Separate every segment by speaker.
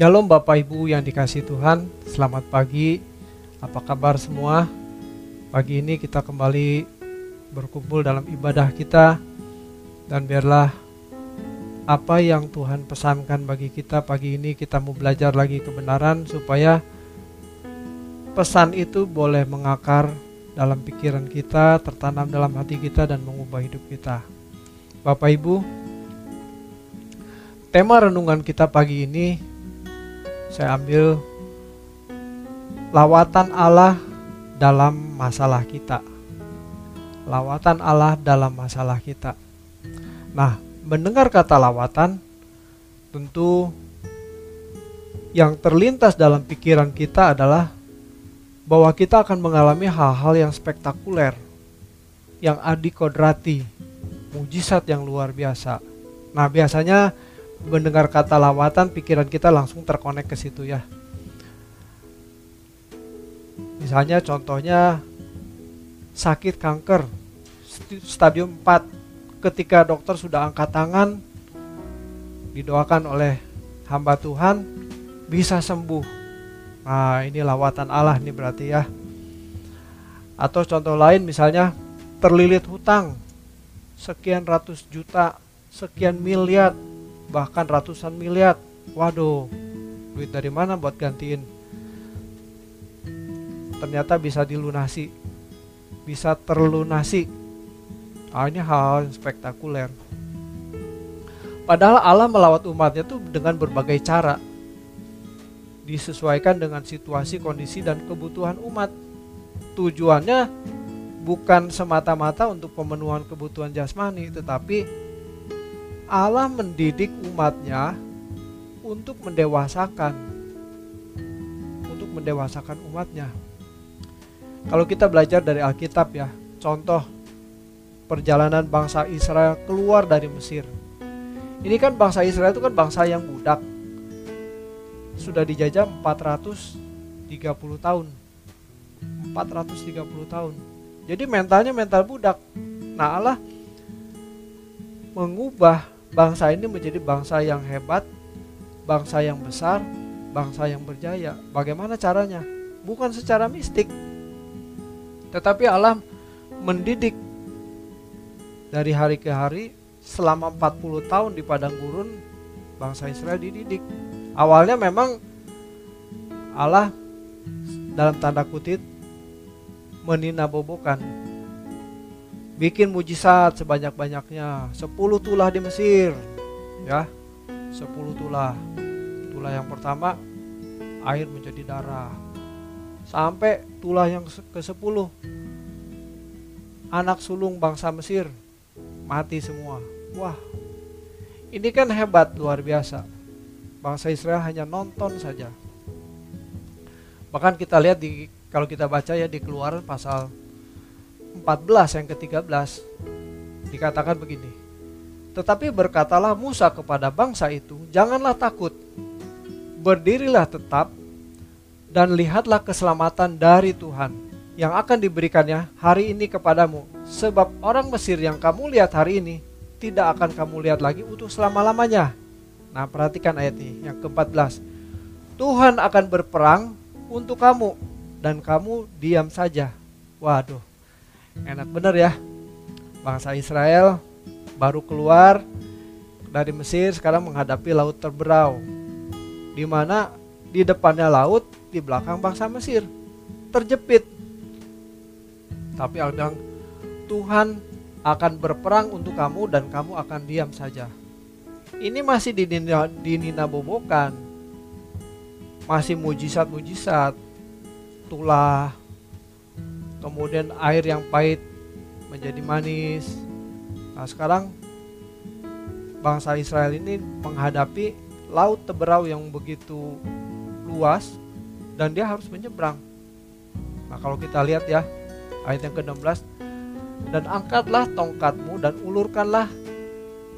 Speaker 1: Shalom Bapak Ibu yang dikasih Tuhan, selamat pagi. Apa kabar semua? Pagi ini kita kembali berkumpul dalam ibadah kita dan biarlah apa yang Tuhan pesankan bagi kita pagi ini kita mau belajar lagi kebenaran supaya pesan itu boleh mengakar dalam pikiran kita, tertanam dalam hati kita dan mengubah hidup kita. Bapak Ibu, tema renungan kita pagi ini saya ambil lawatan Allah dalam masalah kita. Lawatan Allah dalam masalah kita. Nah, mendengar kata lawatan tentu yang terlintas dalam pikiran kita adalah bahwa kita akan mengalami hal-hal yang spektakuler, yang adikodrati, mujizat yang luar biasa. Nah, biasanya mendengar kata lawatan, pikiran kita langsung terkonek ke situ ya. Misalnya contohnya sakit kanker stadium 4 ketika dokter sudah angkat tangan didoakan oleh hamba Tuhan bisa sembuh. Nah, ini lawatan Allah nih berarti ya. Atau contoh lain misalnya terlilit hutang sekian ratus juta, sekian miliar bahkan ratusan miliar. Waduh, duit dari mana buat gantiin? Ternyata bisa dilunasi, bisa terlunasi. Ah, ini hal yang spektakuler. Padahal Allah melawat umatnya tuh dengan berbagai cara. Disesuaikan dengan situasi, kondisi, dan kebutuhan umat. Tujuannya bukan semata-mata untuk pemenuhan kebutuhan jasmani, tetapi Allah mendidik umatnya untuk mendewasakan untuk mendewasakan umatnya. Kalau kita belajar dari Alkitab ya, contoh perjalanan bangsa Israel keluar dari Mesir. Ini kan bangsa Israel itu kan bangsa yang budak. Sudah dijajah 430 tahun. 430 tahun. Jadi mentalnya mental budak. Nah Allah mengubah bangsa ini menjadi bangsa yang hebat, bangsa yang besar, bangsa yang berjaya. Bagaimana caranya? Bukan secara mistik. Tetapi Allah mendidik dari hari ke hari selama 40 tahun di padang gurun bangsa Israel dididik. Awalnya memang Allah dalam tanda kutip meninabobokan bikin mujizat sebanyak-banyaknya. 10 tulah di Mesir. Ya 10 tulah. Tulah yang pertama air menjadi darah. Sampai tulah yang ke 10 anak sulung bangsa Mesir mati semua. Wah ini kan hebat luar biasa. Bangsa Israel hanya nonton saja. Bahkan kita lihat di kalau kita baca ya di keluaran pasal 14 yang ke-13 dikatakan begini. Tetapi berkatalah Musa kepada bangsa itu, janganlah takut. Berdirilah tetap dan lihatlah keselamatan dari Tuhan yang akan diberikannya hari ini kepadamu. Sebab orang Mesir yang kamu lihat hari ini tidak akan kamu lihat lagi untuk selama-lamanya. Nah perhatikan ayat ini yang ke-14. Tuhan akan berperang untuk kamu dan kamu diam saja. Waduh, Enak bener ya. Bangsa Israel baru keluar dari Mesir sekarang menghadapi laut terberau. Di mana di depannya laut, di belakang bangsa Mesir. Terjepit. Tapi Allah Tuhan akan berperang untuk kamu dan kamu akan diam saja. Ini masih dininabobokan. Masih mujizat-mujizat. Tulah, kemudian air yang pahit menjadi manis. Nah, sekarang bangsa Israel ini menghadapi laut teberau yang begitu luas dan dia harus menyeberang. Nah, kalau kita lihat ya, ayat yang ke-16 dan angkatlah tongkatmu dan ulurkanlah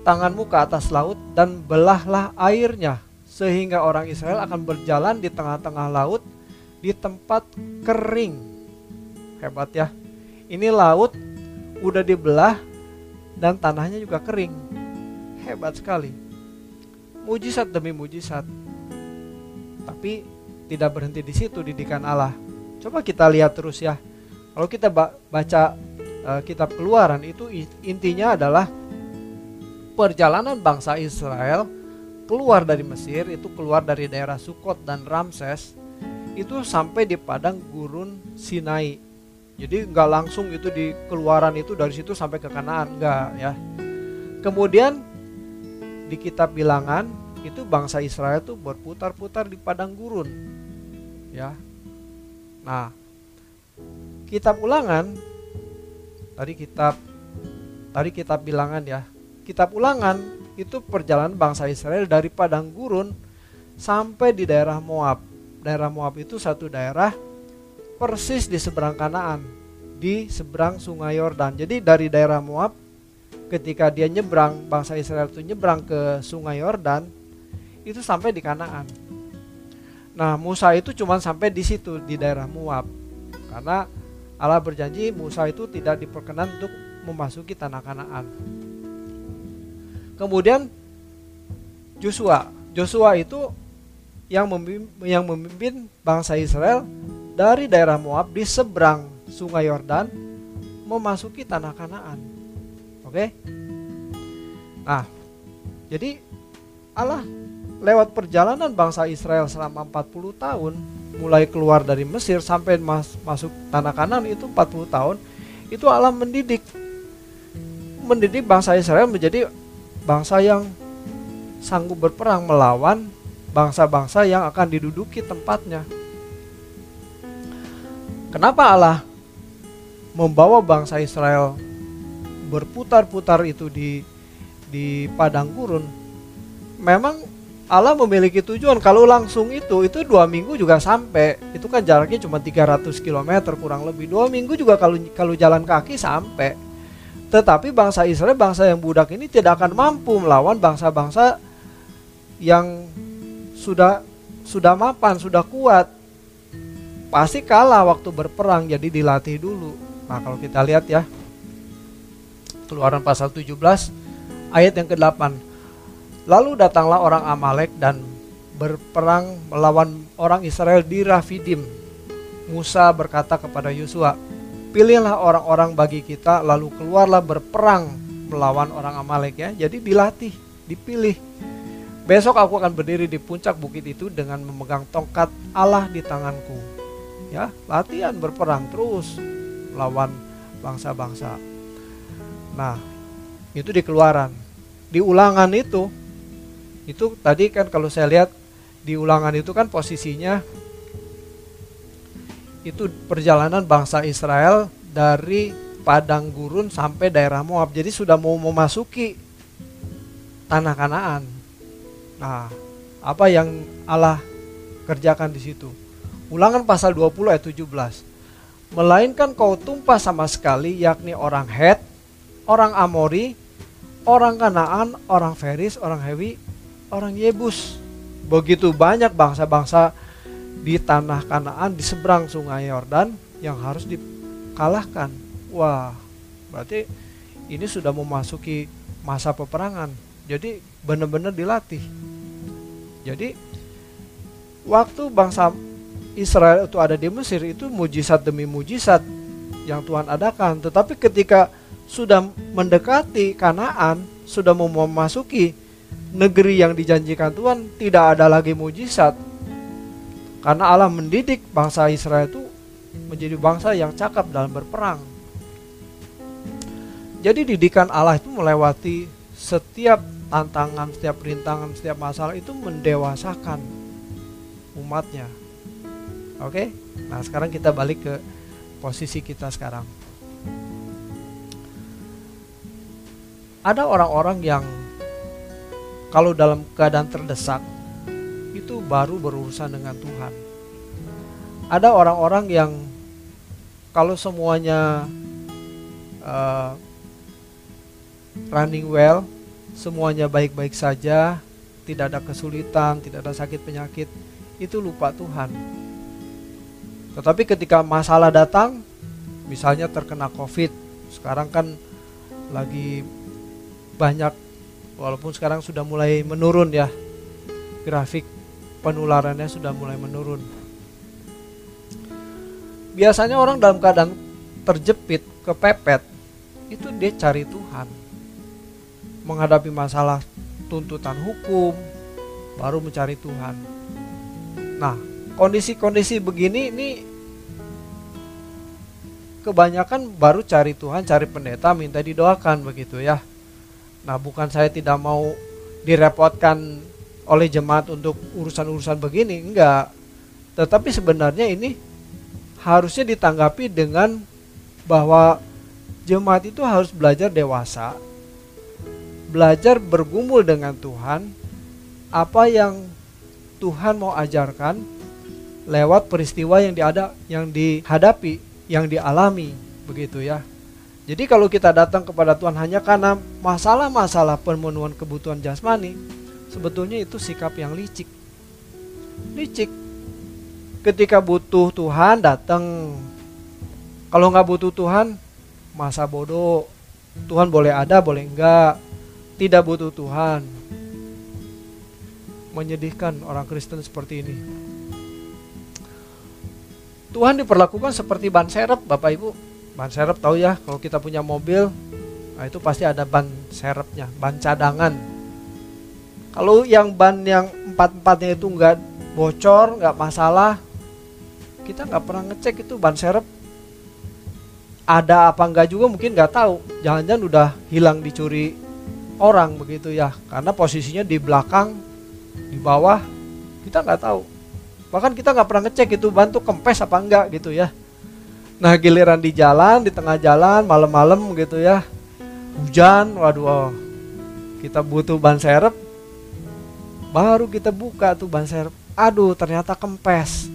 Speaker 1: tanganmu ke atas laut dan belahlah airnya sehingga orang Israel akan berjalan di tengah-tengah laut di tempat kering Hebat ya. Ini laut udah dibelah dan tanahnya juga kering. Hebat sekali. Mujizat demi mujizat. Tapi tidak berhenti di situ didikan Allah. Coba kita lihat terus ya. Kalau kita baca uh, kitab Keluaran itu intinya adalah perjalanan bangsa Israel keluar dari Mesir itu keluar dari daerah Sukot dan Ramses itu sampai di padang gurun Sinai. Jadi nggak langsung itu di keluaran itu dari situ sampai ke Kanaan, enggak ya. Kemudian di kitab Bilangan itu bangsa Israel itu berputar-putar di padang gurun. Ya. Nah, kitab Ulangan tadi kitab tadi kitab Bilangan ya. Kitab Ulangan itu perjalanan bangsa Israel dari padang gurun sampai di daerah Moab daerah Moab itu satu daerah persis di seberang Kanaan, di seberang Sungai Yordan. Jadi dari daerah Moab ketika dia nyebrang, bangsa Israel itu nyebrang ke Sungai Yordan, itu sampai di Kanaan. Nah, Musa itu cuma sampai di situ di daerah Moab. Karena Allah berjanji Musa itu tidak diperkenan untuk memasuki tanah Kanaan. Kemudian Joshua, Joshua itu yang memimpin, yang memimpin bangsa Israel dari daerah Moab di seberang sungai Yordan memasuki tanah Kanaan. Oke? Nah, jadi Allah lewat perjalanan bangsa Israel selama 40 tahun mulai keluar dari Mesir sampai mas, masuk tanah Kanaan itu 40 tahun itu Allah mendidik mendidik bangsa Israel menjadi bangsa yang sanggup berperang melawan bangsa-bangsa yang akan diduduki tempatnya. Kenapa Allah membawa bangsa Israel berputar-putar itu di di padang gurun? Memang Allah memiliki tujuan kalau langsung itu itu dua minggu juga sampai itu kan jaraknya cuma 300 km kurang lebih dua minggu juga kalau kalau jalan kaki sampai tetapi bangsa Israel bangsa yang budak ini tidak akan mampu melawan bangsa-bangsa yang sudah sudah mapan, sudah kuat. Pasti kalah waktu berperang, jadi dilatih dulu. Nah, kalau kita lihat ya. Keluaran pasal 17 ayat yang ke-8. Lalu datanglah orang Amalek dan berperang melawan orang Israel di Rafidim. Musa berkata kepada Yosua, "Pilihlah orang-orang bagi kita lalu keluarlah berperang melawan orang Amalek ya." Jadi dilatih, dipilih Besok aku akan berdiri di puncak bukit itu dengan memegang tongkat Allah di tanganku. Ya, latihan berperang terus lawan bangsa-bangsa. Nah, itu di keluaran. Di ulangan itu itu tadi kan kalau saya lihat di ulangan itu kan posisinya itu perjalanan bangsa Israel dari padang gurun sampai daerah Moab. Jadi sudah mau memasuki tanah Kanaan. Nah, apa yang Allah kerjakan di situ? Ulangan pasal 20 ayat 17. Melainkan kau tumpah sama sekali yakni orang Het, orang Amori, orang Kanaan, orang Feris, orang Hewi, orang Yebus. Begitu banyak bangsa-bangsa di tanah Kanaan di seberang sungai Yordan yang harus dikalahkan. Wah, berarti ini sudah memasuki masa peperangan. Jadi benar-benar dilatih. Jadi waktu bangsa Israel itu ada di Mesir itu mujizat demi mujizat yang Tuhan adakan. Tetapi ketika sudah mendekati Kanaan, sudah mau memasuki negeri yang dijanjikan Tuhan, tidak ada lagi mujizat. Karena Allah mendidik bangsa Israel itu menjadi bangsa yang cakap dalam berperang. Jadi didikan Allah itu melewati setiap tantangan, setiap rintangan, setiap masalah itu mendewasakan umatnya. Oke, nah sekarang kita balik ke posisi kita sekarang. Ada orang-orang yang kalau dalam keadaan terdesak itu baru berurusan dengan Tuhan. Ada orang-orang yang kalau semuanya uh, running well, semuanya baik-baik saja, tidak ada kesulitan, tidak ada sakit penyakit, itu lupa Tuhan. Tetapi ketika masalah datang, misalnya terkena COVID, sekarang kan lagi banyak, walaupun sekarang sudah mulai menurun ya grafik penularannya sudah mulai menurun. Biasanya orang dalam keadaan terjepit, kepepet, itu dia cari Tuhan. Menghadapi masalah tuntutan hukum, baru mencari Tuhan. Nah, kondisi-kondisi begini ini kebanyakan baru cari Tuhan, cari pendeta, minta didoakan begitu ya. Nah, bukan saya tidak mau direpotkan oleh jemaat untuk urusan-urusan begini, enggak. Tetapi sebenarnya ini harusnya ditanggapi dengan bahwa jemaat itu harus belajar dewasa, belajar bergumul dengan Tuhan, apa yang Tuhan mau ajarkan lewat peristiwa yang diada yang dihadapi, yang dialami, begitu ya. Jadi kalau kita datang kepada Tuhan hanya karena masalah-masalah pemenuhan kebutuhan jasmani, sebetulnya itu sikap yang licik. Licik. Ketika butuh Tuhan datang. Kalau nggak butuh Tuhan, masa bodoh. Tuhan boleh ada, boleh enggak. Tidak butuh Tuhan. Menyedihkan orang Kristen seperti ini. Tuhan diperlakukan seperti ban serep, Bapak Ibu. Ban serep tahu ya kalau kita punya mobil nah itu pasti ada ban serepnya ban cadangan. Kalau yang ban yang empat empatnya itu nggak bocor nggak masalah kita nggak pernah ngecek itu ban serep. Ada apa enggak juga mungkin nggak tahu. Jangan-jangan udah hilang dicuri orang begitu ya karena posisinya di belakang di bawah kita nggak tahu bahkan kita nggak pernah ngecek itu ban tuh kempes apa enggak gitu ya. Nah giliran di jalan, di tengah jalan, malam-malam gitu ya, hujan, waduh, oh, kita butuh ban serep, baru kita buka tuh ban serep, aduh ternyata kempes,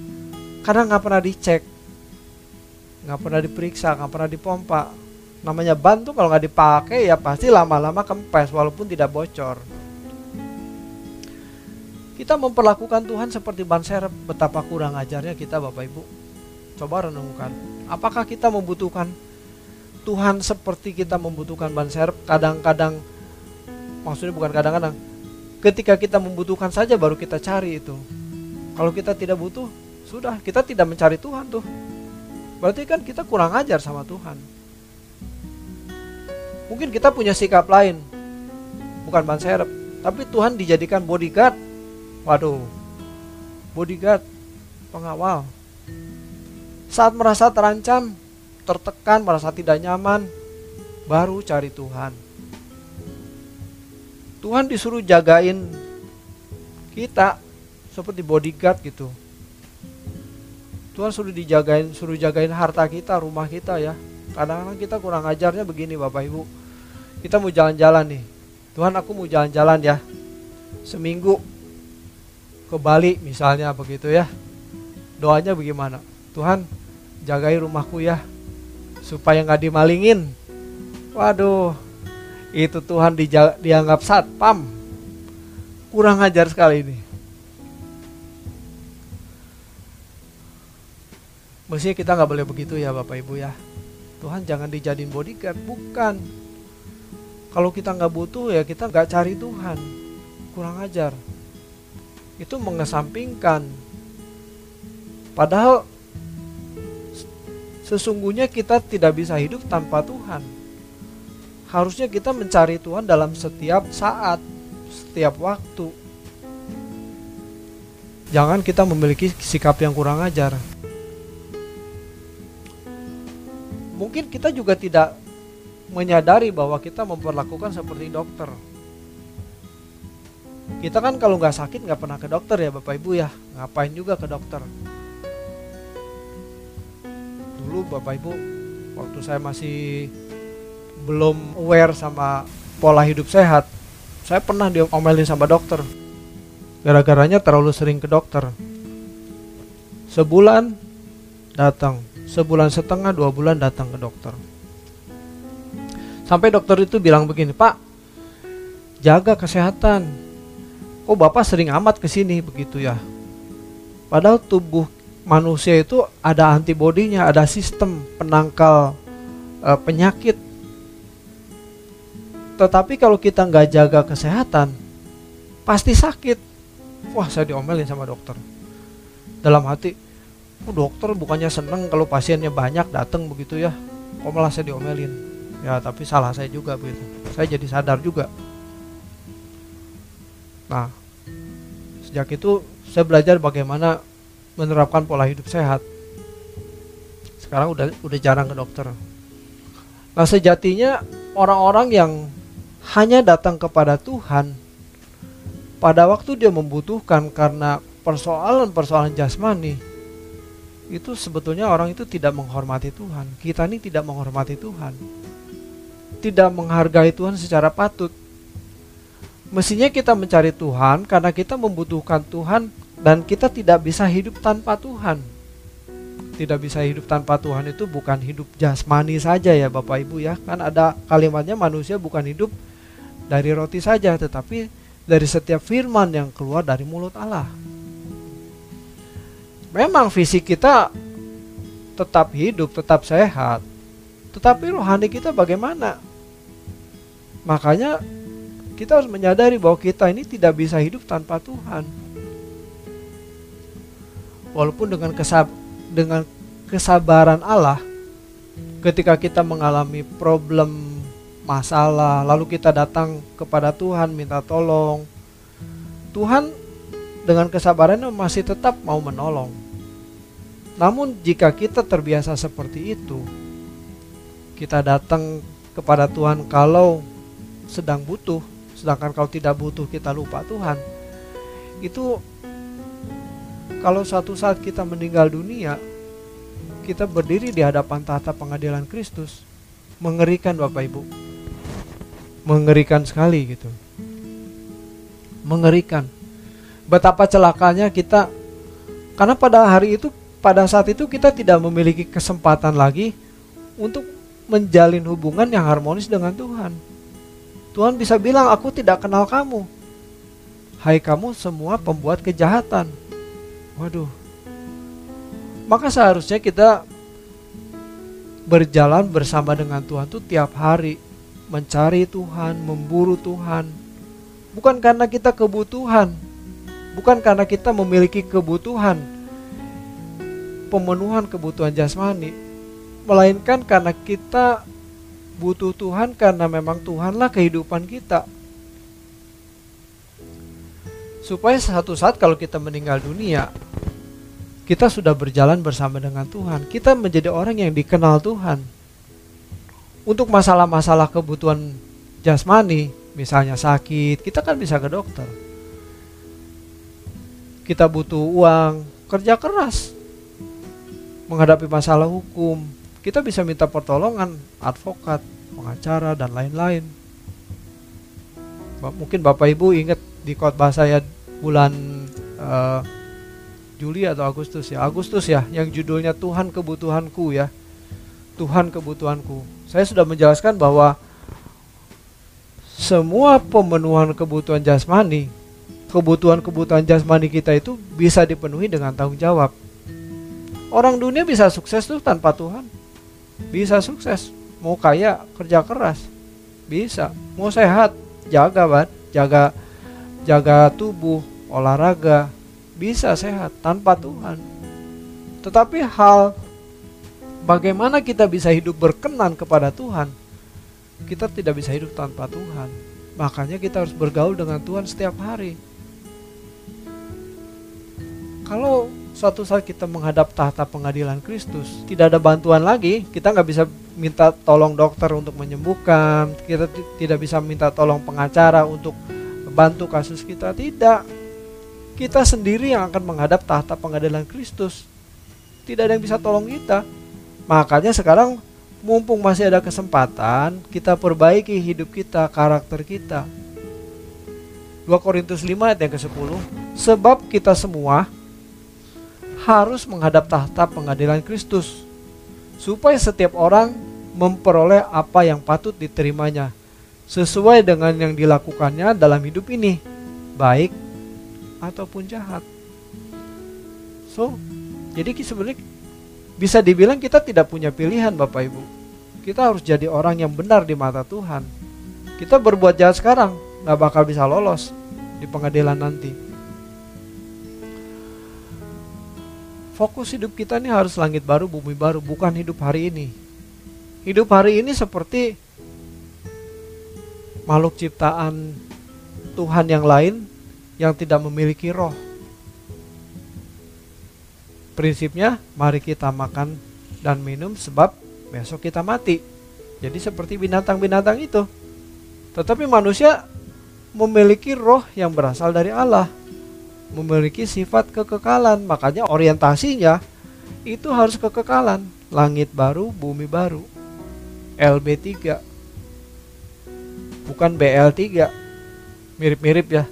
Speaker 1: karena nggak pernah dicek, nggak pernah diperiksa, nggak pernah dipompa. Namanya ban tuh kalau nggak dipakai ya pasti lama-lama kempes walaupun tidak bocor. Kita memperlakukan Tuhan seperti ban serep, betapa kurang ajarnya kita Bapak Ibu. Coba renungkan Apakah kita membutuhkan Tuhan seperti kita membutuhkan ban serep? Kadang-kadang, maksudnya bukan kadang-kadang, ketika kita membutuhkan saja baru kita cari itu. Kalau kita tidak butuh, sudah kita tidak mencari Tuhan tuh. Berarti kan kita kurang ajar sama Tuhan. Mungkin kita punya sikap lain, bukan ban serep, tapi Tuhan dijadikan bodyguard. Waduh, bodyguard, pengawal. Saat merasa terancam, tertekan, merasa tidak nyaman, baru cari Tuhan. Tuhan disuruh jagain kita seperti bodyguard gitu. Tuhan suruh dijagain, suruh jagain harta kita, rumah kita ya. Kadang-kadang kita kurang ajarnya begini Bapak Ibu. Kita mau jalan-jalan nih. Tuhan aku mau jalan-jalan ya. Seminggu ke Bali misalnya begitu ya. Doanya bagaimana? Tuhan jagai rumahku ya supaya nggak dimalingin. Waduh itu Tuhan dianggap satpam. Kurang ajar sekali ini. Mestinya kita nggak boleh begitu ya Bapak Ibu ya. Tuhan jangan dijadiin bodyguard. Bukan. Kalau kita nggak butuh ya kita nggak cari Tuhan. Kurang ajar itu mengesampingkan padahal Sesungguhnya kita tidak bisa hidup tanpa Tuhan. Harusnya kita mencari Tuhan dalam setiap saat, setiap waktu. Jangan kita memiliki sikap yang kurang ajar. Mungkin kita juga tidak menyadari bahwa kita memperlakukan seperti dokter. Kita kan kalau nggak sakit nggak pernah ke dokter ya Bapak Ibu ya, ngapain juga ke dokter? dulu Bapak Ibu waktu saya masih belum aware sama pola hidup sehat saya pernah diomelin sama dokter. Gara-garanya terlalu sering ke dokter. Sebulan datang sebulan setengah dua bulan datang ke dokter. Sampai dokter itu bilang begini pak jaga kesehatan oh bapak sering amat ke sini begitu ya. Padahal tubuh manusia itu ada antibodinya, ada sistem penangkal e, penyakit. Tetapi kalau kita nggak jaga kesehatan, pasti sakit. wah saya diomelin sama dokter. Dalam hati oh, dokter bukannya seneng kalau pasiennya banyak datang begitu ya. Kok malah saya diomelin? Ya tapi salah saya juga begitu. Saya jadi sadar juga nah sejak itu saya belajar bagaimana menerapkan pola hidup sehat sekarang udah udah jarang ke dokter nah sejatinya orang-orang yang hanya datang kepada Tuhan pada waktu dia membutuhkan karena persoalan-persoalan jasmani itu sebetulnya orang itu tidak menghormati Tuhan. Kita ini tidak menghormati Tuhan. Tidak menghargai Tuhan secara patut. Mestinya kita mencari Tuhan karena kita membutuhkan Tuhan dan kita tidak bisa hidup tanpa Tuhan. Tidak bisa hidup tanpa Tuhan itu bukan hidup jasmani saja ya Bapak Ibu ya. Kan ada kalimatnya manusia bukan hidup dari roti saja tetapi dari setiap firman yang keluar dari mulut Allah. Memang fisik kita tetap hidup, tetap sehat. Tetapi rohani kita bagaimana? Makanya kita harus menyadari bahwa kita ini tidak bisa hidup tanpa Tuhan. Walaupun dengan kesab dengan kesabaran Allah ketika kita mengalami problem masalah, lalu kita datang kepada Tuhan minta tolong. Tuhan dengan kesabarannya masih tetap mau menolong. Namun jika kita terbiasa seperti itu, kita datang kepada Tuhan kalau sedang butuh, sedangkan kalau tidak butuh kita lupa Tuhan. Itu kalau suatu saat kita meninggal dunia, kita berdiri di hadapan tahta pengadilan Kristus, mengerikan Bapak Ibu mengerikan sekali gitu. Mengerikan. Betapa celakanya kita karena pada hari itu pada saat itu kita tidak memiliki kesempatan lagi untuk menjalin hubungan yang harmonis dengan Tuhan. Tuhan bisa bilang, "Aku tidak kenal kamu." Hai kamu semua pembuat kejahatan. Waduh. Maka seharusnya kita berjalan bersama dengan Tuhan tuh tiap hari mencari Tuhan, memburu Tuhan, bukan karena kita kebutuhan, bukan karena kita memiliki kebutuhan, pemenuhan kebutuhan jasmani, melainkan karena kita butuh Tuhan karena memang Tuhanlah kehidupan kita. Supaya satu saat kalau kita meninggal dunia, kita sudah berjalan bersama dengan Tuhan. Kita menjadi orang yang dikenal Tuhan untuk masalah-masalah kebutuhan jasmani, misalnya sakit, kita kan bisa ke dokter. Kita butuh uang, kerja keras. Menghadapi masalah hukum, kita bisa minta pertolongan advokat, pengacara dan lain-lain. Mungkin Bapak Ibu ingat di khotbah saya bulan uh, Juli atau Agustus ya, Agustus ya, yang judulnya Tuhan kebutuhanku ya. Tuhan kebutuhanku. Saya sudah menjelaskan bahwa semua pemenuhan kebutuhan jasmani, kebutuhan-kebutuhan jasmani kita itu bisa dipenuhi dengan tanggung jawab. Orang dunia bisa sukses tuh tanpa Tuhan. Bisa sukses. Mau kaya, kerja keras. Bisa. Mau sehat, jaga ban, jaga jaga tubuh, olahraga, bisa sehat tanpa Tuhan. Tetapi hal Bagaimana kita bisa hidup berkenan kepada Tuhan? Kita tidak bisa hidup tanpa Tuhan. Makanya kita harus bergaul dengan Tuhan setiap hari. Kalau suatu saat kita menghadap tahta pengadilan Kristus, tidak ada bantuan lagi, kita nggak bisa minta tolong dokter untuk menyembuhkan, kita tidak bisa minta tolong pengacara untuk bantu kasus kita, tidak. Kita sendiri yang akan menghadap tahta pengadilan Kristus. Tidak ada yang bisa tolong kita. Makanya sekarang mumpung masih ada kesempatan, kita perbaiki hidup kita, karakter kita. 2 Korintus 5 ayat yang ke-10 Sebab kita semua harus menghadap tahta pengadilan Kristus Supaya setiap orang memperoleh apa yang patut diterimanya Sesuai dengan yang dilakukannya dalam hidup ini Baik ataupun jahat So, jadi sebenarnya bisa dibilang kita tidak punya pilihan Bapak Ibu. Kita harus jadi orang yang benar di mata Tuhan. Kita berbuat jahat sekarang, nggak bakal bisa lolos di pengadilan nanti. Fokus hidup kita ini harus langit baru, bumi baru, bukan hidup hari ini. Hidup hari ini seperti makhluk ciptaan Tuhan yang lain yang tidak memiliki roh. Prinsipnya, mari kita makan dan minum sebab besok kita mati. Jadi seperti binatang-binatang itu. Tetapi manusia memiliki roh yang berasal dari Allah memiliki sifat kekekalan. Makanya orientasinya itu harus kekekalan. Langit baru, bumi baru. LB3. Bukan BL3. Mirip-mirip ya.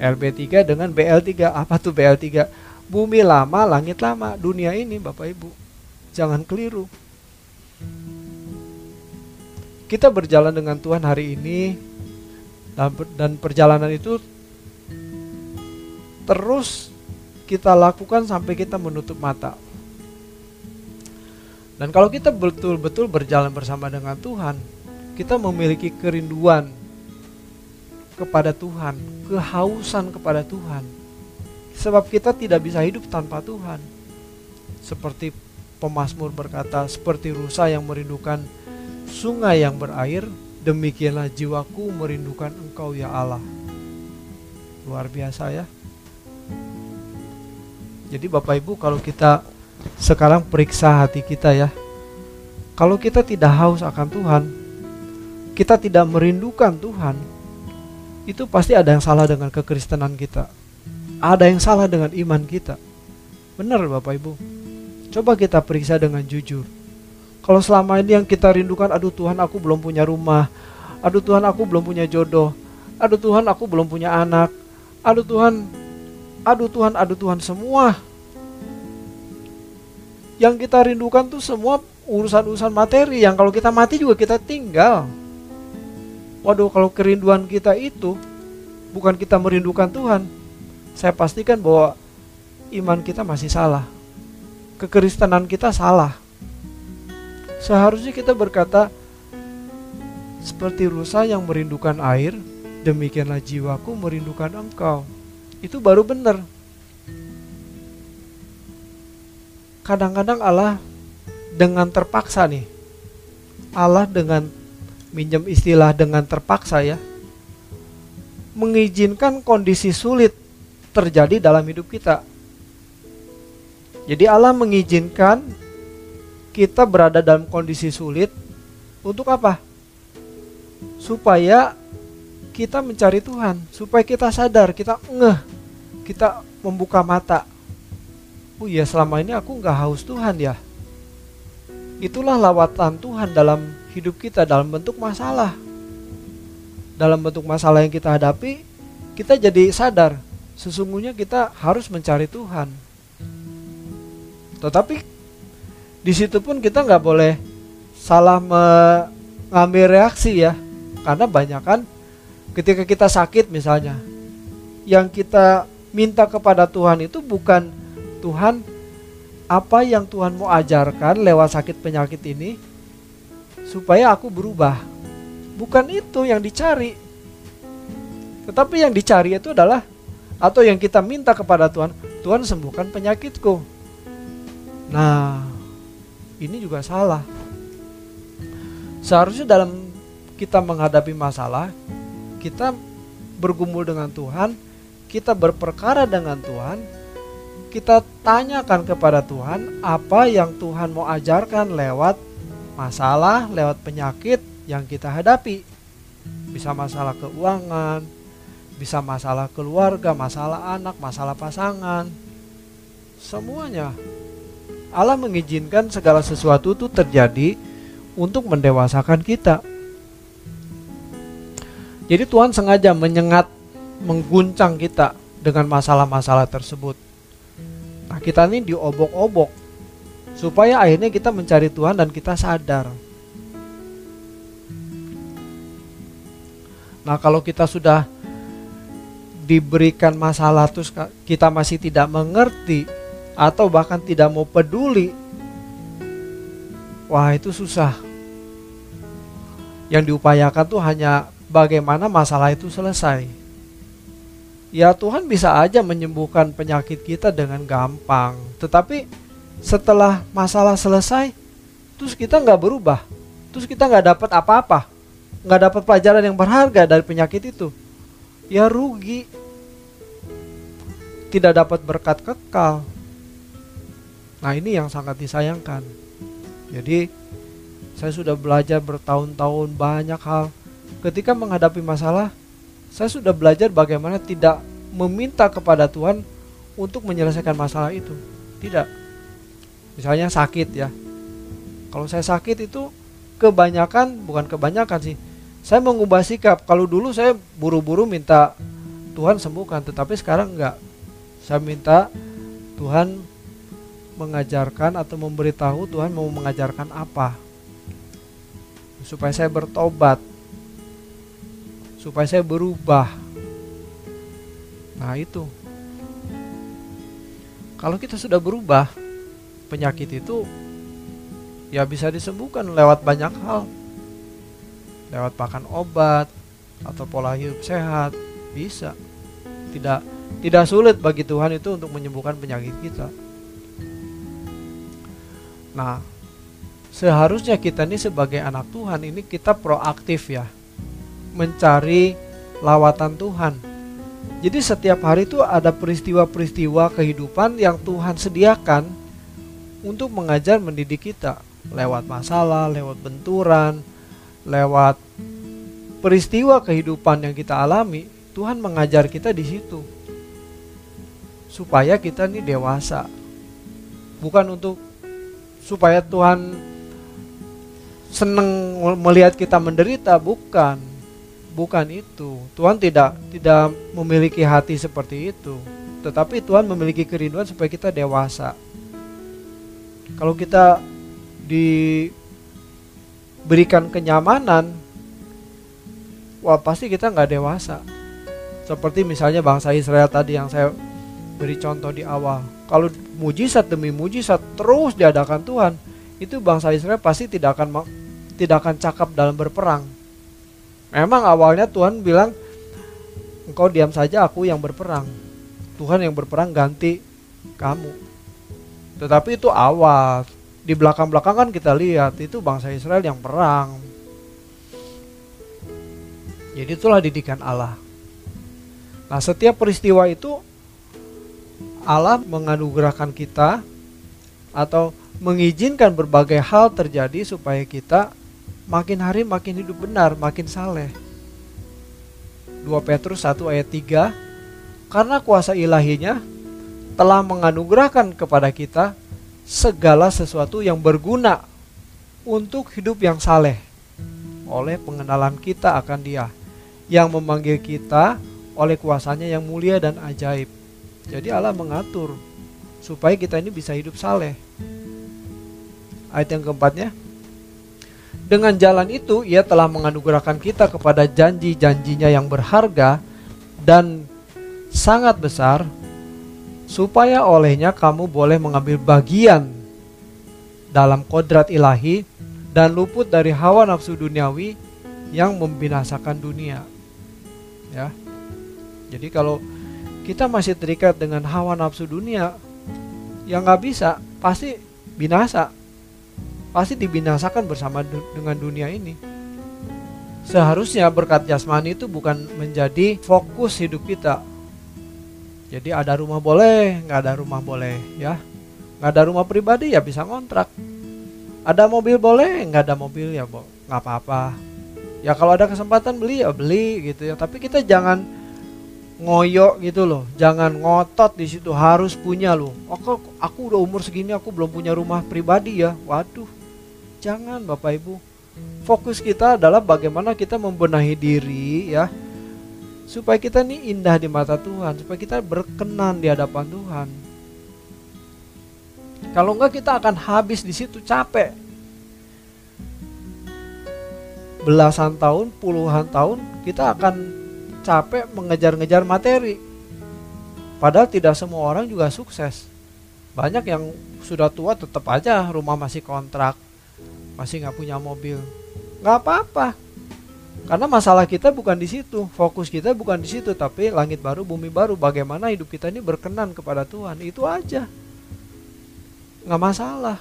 Speaker 1: LB3 dengan BL3. Apa tuh BL3? Bumi lama, langit lama. Dunia ini Bapak Ibu. Jangan keliru. Kita berjalan dengan Tuhan hari ini dan perjalanan itu terus kita lakukan sampai kita menutup mata. Dan kalau kita betul-betul berjalan bersama dengan Tuhan, kita memiliki kerinduan kepada Tuhan, kehausan kepada Tuhan. Sebab kita tidak bisa hidup tanpa Tuhan. Seperti pemazmur berkata, seperti rusa yang merindukan sungai yang berair, demikianlah jiwaku merindukan Engkau ya Allah. Luar biasa ya. Jadi Bapak Ibu kalau kita sekarang periksa hati kita ya. Kalau kita tidak haus akan Tuhan, kita tidak merindukan Tuhan, itu pasti ada yang salah dengan kekristenan kita. Ada yang salah dengan iman kita. Benar Bapak Ibu. Coba kita periksa dengan jujur. Kalau selama ini yang kita rindukan, aduh Tuhan aku belum punya rumah, aduh Tuhan aku belum punya jodoh, aduh Tuhan aku belum punya anak, aduh Tuhan aduh Tuhan, aduh Tuhan semua. Yang kita rindukan tuh semua urusan-urusan materi yang kalau kita mati juga kita tinggal. Waduh, kalau kerinduan kita itu bukan kita merindukan Tuhan, saya pastikan bahwa iman kita masih salah. Kekristenan kita salah. Seharusnya kita berkata seperti rusa yang merindukan air, demikianlah jiwaku merindukan engkau itu baru benar. Kadang-kadang Allah dengan terpaksa nih. Allah dengan minjem istilah dengan terpaksa ya. Mengizinkan kondisi sulit terjadi dalam hidup kita. Jadi Allah mengizinkan kita berada dalam kondisi sulit untuk apa? Supaya kita mencari Tuhan, supaya kita sadar, kita ngeh, kita membuka mata. Oh iya selama ini aku nggak haus Tuhan ya. Itulah lawatan Tuhan dalam hidup kita dalam bentuk masalah. Dalam bentuk masalah yang kita hadapi, kita jadi sadar sesungguhnya kita harus mencari Tuhan. Tetapi di situ pun kita nggak boleh salah mengambil reaksi ya, karena banyak kan Ketika kita sakit misalnya, yang kita minta kepada Tuhan itu bukan Tuhan apa yang Tuhan mau ajarkan lewat sakit penyakit ini supaya aku berubah. Bukan itu yang dicari. Tetapi yang dicari itu adalah atau yang kita minta kepada Tuhan, Tuhan sembuhkan penyakitku. Nah, ini juga salah. Seharusnya dalam kita menghadapi masalah, kita bergumul dengan Tuhan, kita berperkara dengan Tuhan, kita tanyakan kepada Tuhan apa yang Tuhan mau ajarkan lewat masalah, lewat penyakit yang kita hadapi. Bisa masalah keuangan, bisa masalah keluarga, masalah anak, masalah pasangan. Semuanya. Allah mengizinkan segala sesuatu itu terjadi untuk mendewasakan kita. Jadi Tuhan sengaja menyengat, mengguncang kita dengan masalah-masalah tersebut. Nah kita ini diobok-obok supaya akhirnya kita mencari Tuhan dan kita sadar. Nah kalau kita sudah diberikan masalah terus kita masih tidak mengerti atau bahkan tidak mau peduli, wah itu susah. Yang diupayakan tuh hanya bagaimana masalah itu selesai. Ya Tuhan bisa aja menyembuhkan penyakit kita dengan gampang, tetapi setelah masalah selesai, terus kita nggak berubah, terus kita nggak dapat apa-apa, nggak dapat pelajaran yang berharga dari penyakit itu, ya rugi. Tidak dapat berkat kekal. Nah ini yang sangat disayangkan. Jadi saya sudah belajar bertahun-tahun banyak hal. Ketika menghadapi masalah, saya sudah belajar bagaimana tidak meminta kepada Tuhan untuk menyelesaikan masalah itu. Tidak. Misalnya sakit ya. Kalau saya sakit itu kebanyakan bukan kebanyakan sih. Saya mengubah sikap. Kalau dulu saya buru-buru minta Tuhan sembuhkan, tetapi sekarang enggak. Saya minta Tuhan mengajarkan atau memberitahu Tuhan mau mengajarkan apa supaya saya bertobat supaya saya berubah nah itu kalau kita sudah berubah, penyakit itu ya bisa disembuhkan lewat banyak hal. Lewat makan obat atau pola hidup sehat, bisa. Tidak tidak sulit bagi Tuhan itu untuk menyembuhkan penyakit kita. Nah, seharusnya kita ini sebagai anak Tuhan ini kita proaktif ya. Mencari lawatan Tuhan jadi setiap hari itu ada peristiwa-peristiwa kehidupan yang Tuhan sediakan untuk mengajar mendidik kita lewat masalah, lewat benturan, lewat peristiwa kehidupan yang kita alami. Tuhan mengajar kita di situ supaya kita ini dewasa. Bukan untuk supaya Tuhan senang melihat kita menderita, bukan bukan itu. Tuhan tidak tidak memiliki hati seperti itu. Tetapi Tuhan memiliki kerinduan supaya kita dewasa. Kalau kita diberikan kenyamanan, wah pasti kita nggak dewasa. Seperti misalnya bangsa Israel tadi yang saya beri contoh di awal. Kalau mujizat demi mujizat terus diadakan Tuhan, itu bangsa Israel pasti tidak akan tidak akan cakap dalam berperang Memang awalnya Tuhan bilang, engkau diam saja aku yang berperang. Tuhan yang berperang ganti kamu. Tetapi itu awal. Di belakang-belakang kan kita lihat itu bangsa Israel yang perang. Jadi itulah didikan Allah. Nah setiap peristiwa itu Allah menganugerahkan kita atau mengizinkan berbagai hal terjadi supaya kita makin hari makin hidup benar, makin saleh. 2 Petrus 1 ayat 3 Karena kuasa ilahinya telah menganugerahkan kepada kita segala sesuatu yang berguna untuk hidup yang saleh oleh pengenalan kita akan dia yang memanggil kita oleh kuasanya yang mulia dan ajaib. Jadi Allah mengatur supaya kita ini bisa hidup saleh. Ayat yang keempatnya, dengan jalan itu ia telah menganugerahkan kita kepada janji-janjinya yang berharga dan sangat besar supaya olehnya kamu boleh mengambil bagian dalam kodrat ilahi dan luput dari hawa nafsu duniawi yang membinasakan dunia. Ya. Jadi kalau kita masih terikat dengan hawa nafsu dunia yang nggak bisa pasti binasa pasti dibinasakan bersama dengan dunia ini. Seharusnya berkat jasmani itu bukan menjadi fokus hidup kita. Jadi ada rumah boleh, nggak ada rumah boleh, ya. Nggak ada rumah pribadi ya bisa ngontrak. Ada mobil boleh, nggak ada mobil ya, nggak apa-apa. Ya kalau ada kesempatan beli ya beli gitu ya. Tapi kita jangan ngoyo gitu loh jangan ngotot di situ harus punya loh aku aku udah umur segini aku belum punya rumah pribadi ya waduh Jangan Bapak Ibu. Fokus kita adalah bagaimana kita membenahi diri ya. Supaya kita ini indah di mata Tuhan, supaya kita berkenan di hadapan Tuhan. Kalau enggak kita akan habis di situ capek. Belasan tahun, puluhan tahun kita akan capek mengejar-ngejar materi. Padahal tidak semua orang juga sukses. Banyak yang sudah tua tetap aja rumah masih kontrak, masih nggak punya mobil. Nggak apa-apa. Karena masalah kita bukan di situ. Fokus kita bukan di situ tapi langit baru bumi baru. Bagaimana hidup kita ini berkenan kepada Tuhan? Itu aja. Nggak masalah.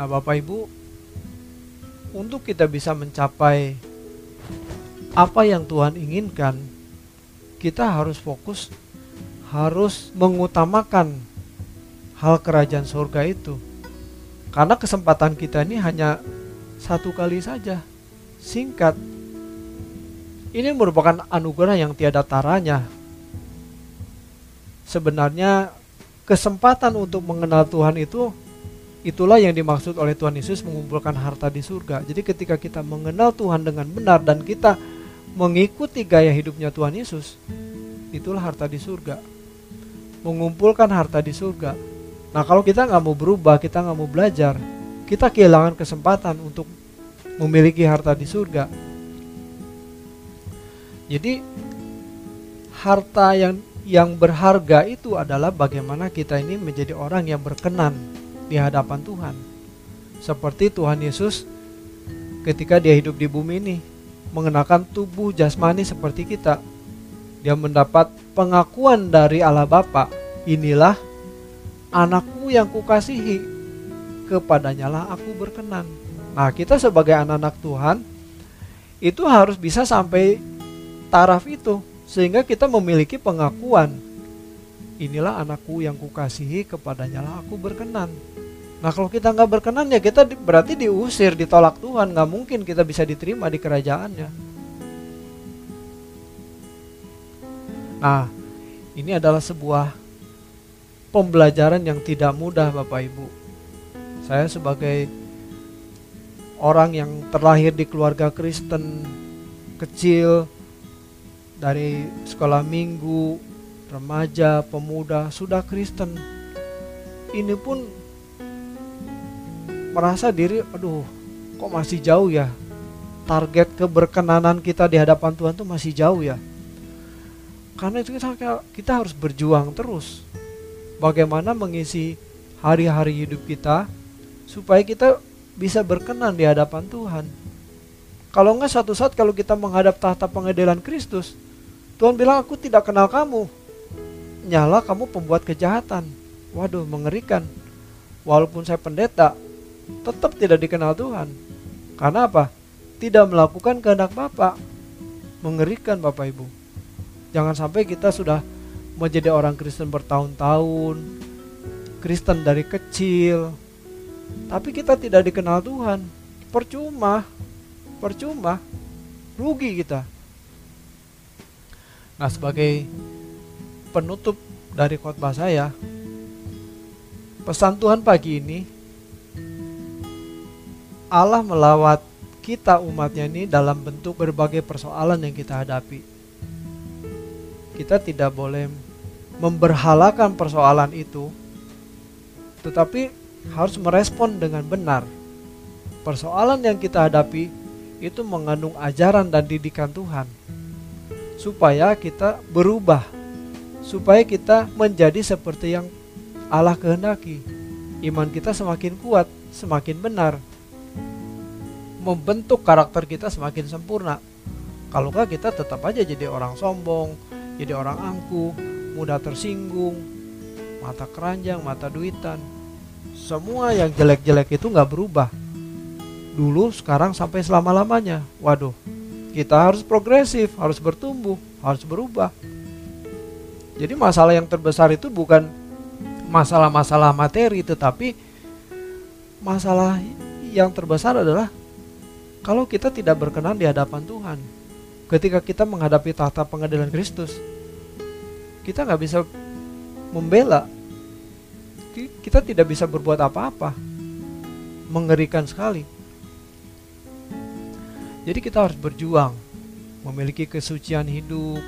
Speaker 1: Nah, Bapak Ibu, untuk kita bisa mencapai apa yang Tuhan inginkan, kita harus fokus, harus mengutamakan hal kerajaan surga itu. Karena kesempatan kita ini hanya satu kali saja, singkat. Ini merupakan anugerah yang tiada taranya. Sebenarnya kesempatan untuk mengenal Tuhan itu Itulah yang dimaksud oleh Tuhan Yesus mengumpulkan harta di surga. Jadi ketika kita mengenal Tuhan dengan benar dan kita mengikuti gaya hidupnya Tuhan Yesus, itulah harta di surga. Mengumpulkan harta di surga. Nah kalau kita nggak mau berubah, kita nggak mau belajar, kita kehilangan kesempatan untuk memiliki harta di surga. Jadi harta yang yang berharga itu adalah bagaimana kita ini menjadi orang yang berkenan di hadapan Tuhan. Seperti Tuhan Yesus ketika dia hidup di bumi ini mengenakan tubuh jasmani seperti kita. Dia mendapat pengakuan dari Allah Bapa, inilah anakku yang kukasihi, kepadanya lah aku berkenan. Nah, kita sebagai anak-anak Tuhan itu harus bisa sampai taraf itu sehingga kita memiliki pengakuan inilah anakku yang kukasihi kepadanya lah aku berkenan Nah kalau kita nggak berkenan ya kita berarti diusir, ditolak Tuhan. Nggak mungkin kita bisa diterima di kerajaannya. Nah ini adalah sebuah pembelajaran yang tidak mudah Bapak Ibu. Saya sebagai orang yang terlahir di keluarga Kristen kecil dari sekolah minggu, remaja, pemuda sudah Kristen. Ini pun merasa diri aduh kok masih jauh ya target keberkenanan kita di hadapan Tuhan tuh masih jauh ya karena itu kita, kita harus berjuang terus bagaimana mengisi hari-hari hidup kita supaya kita bisa berkenan di hadapan Tuhan kalau enggak satu saat kalau kita menghadap tahta pengadilan Kristus Tuhan bilang aku tidak kenal kamu nyala kamu pembuat kejahatan waduh mengerikan walaupun saya pendeta tetap tidak dikenal Tuhan. Karena apa? Tidak melakukan kehendak Bapa. Mengerikan Bapak Ibu. Jangan sampai kita sudah menjadi orang Kristen bertahun-tahun, Kristen dari kecil, tapi kita tidak dikenal Tuhan. Percuma, percuma, rugi kita. Nah, sebagai penutup dari khotbah saya, pesan Tuhan pagi ini Allah melawat kita umatnya ini dalam bentuk berbagai persoalan yang kita hadapi. Kita tidak boleh memberhalakan persoalan itu, tetapi harus merespon dengan benar. Persoalan yang kita hadapi itu mengandung ajaran dan didikan Tuhan, supaya kita berubah, supaya kita menjadi seperti yang Allah kehendaki. Iman kita semakin kuat, semakin benar, membentuk karakter kita semakin sempurna. Kalau kita tetap aja jadi orang sombong, jadi orang angkuh, mudah tersinggung, mata keranjang, mata duitan. Semua yang jelek-jelek itu nggak berubah. Dulu, sekarang, sampai selama-lamanya. Waduh, kita harus progresif, harus bertumbuh, harus berubah. Jadi masalah yang terbesar itu bukan masalah-masalah materi, tetapi masalah yang terbesar adalah kalau kita tidak berkenan di hadapan Tuhan, ketika kita menghadapi tahta pengadilan Kristus, kita nggak bisa membela, kita tidak bisa berbuat apa-apa, mengerikan sekali. Jadi kita harus berjuang, memiliki kesucian hidup,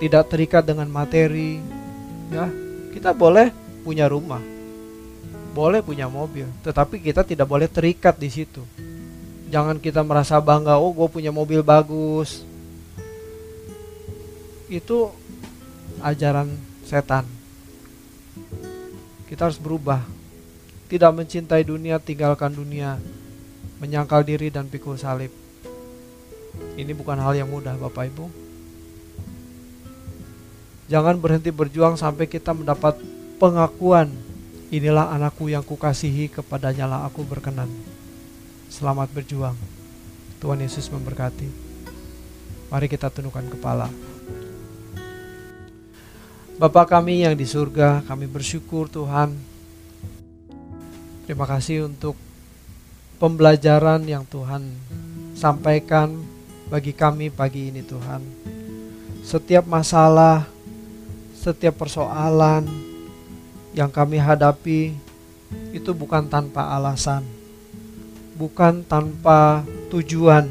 Speaker 1: tidak terikat dengan materi, ya. Kita boleh punya rumah, boleh punya mobil, tetapi kita tidak boleh terikat di situ jangan kita merasa bangga oh gue punya mobil bagus itu ajaran setan kita harus berubah tidak mencintai dunia tinggalkan dunia menyangkal diri dan pikul salib ini bukan hal yang mudah Bapak Ibu jangan berhenti berjuang sampai kita mendapat pengakuan inilah anakku yang kukasihi kepadanya lah aku berkenan. Selamat berjuang. Tuhan Yesus memberkati. Mari kita tundukkan kepala. Bapa kami yang di surga, kami bersyukur Tuhan. Terima kasih untuk pembelajaran yang Tuhan sampaikan bagi kami pagi ini Tuhan. Setiap masalah, setiap persoalan yang kami hadapi itu bukan tanpa alasan, bukan tanpa tujuan,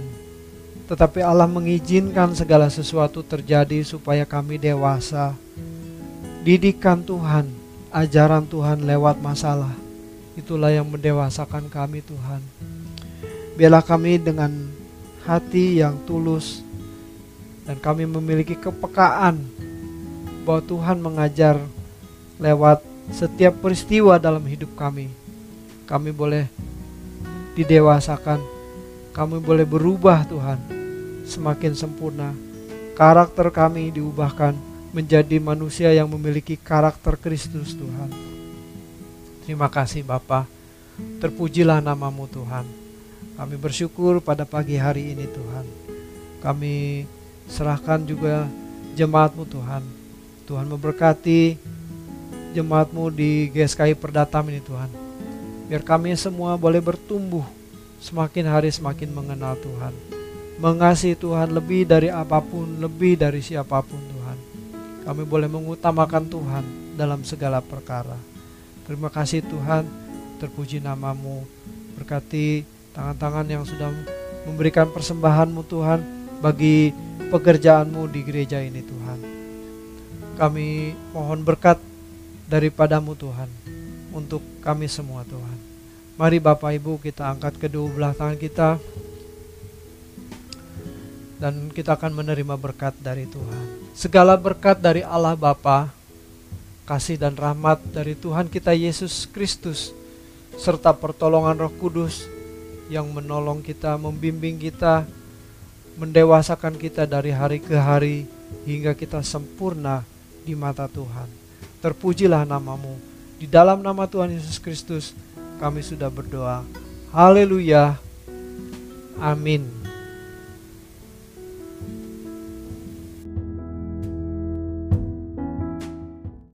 Speaker 1: tetapi Allah mengizinkan segala sesuatu terjadi supaya kami dewasa, didikan Tuhan, ajaran Tuhan lewat masalah. Itulah yang mendewasakan kami Tuhan. Biarlah kami dengan hati yang tulus dan kami memiliki kepekaan bahwa Tuhan mengajar lewat setiap peristiwa dalam hidup kami. Kami boleh didewasakan, kami boleh berubah Tuhan semakin sempurna. Karakter kami diubahkan menjadi manusia yang memiliki karakter Kristus Tuhan. Terima kasih Bapa. Terpujilah namamu Tuhan. Kami bersyukur pada pagi hari ini Tuhan. Kami serahkan juga jemaatmu Tuhan. Tuhan memberkati jemaatmu di GSKI Perdatam ini Tuhan. Biar kami semua boleh bertumbuh semakin hari semakin mengenal Tuhan. Mengasihi Tuhan lebih dari apa pun, lebih dari siapa pun Tuhan. Kami boleh mengutamakan Tuhan dalam segala perkara. Terima kasih Tuhan, terpuji namamu. Berkati tangan-tangan yang sudah memberikan persembahanmu Tuhan bagi pekerjaanmu di gereja ini Tuhan. Kami mohon berkat daripadamu Tuhan untuk kami semua Tuhan. Mari Bapak Ibu kita angkat kedua belah tangan kita dan kita akan menerima berkat dari Tuhan. Segala berkat dari Allah Bapa, kasih dan rahmat dari Tuhan kita Yesus Kristus, serta pertolongan Roh Kudus yang menolong kita, membimbing kita, mendewasakan kita dari hari ke hari hingga kita sempurna di mata Tuhan. Terpujilah namamu. Di dalam nama Tuhan Yesus Kristus kami sudah berdoa. Haleluya. Amin.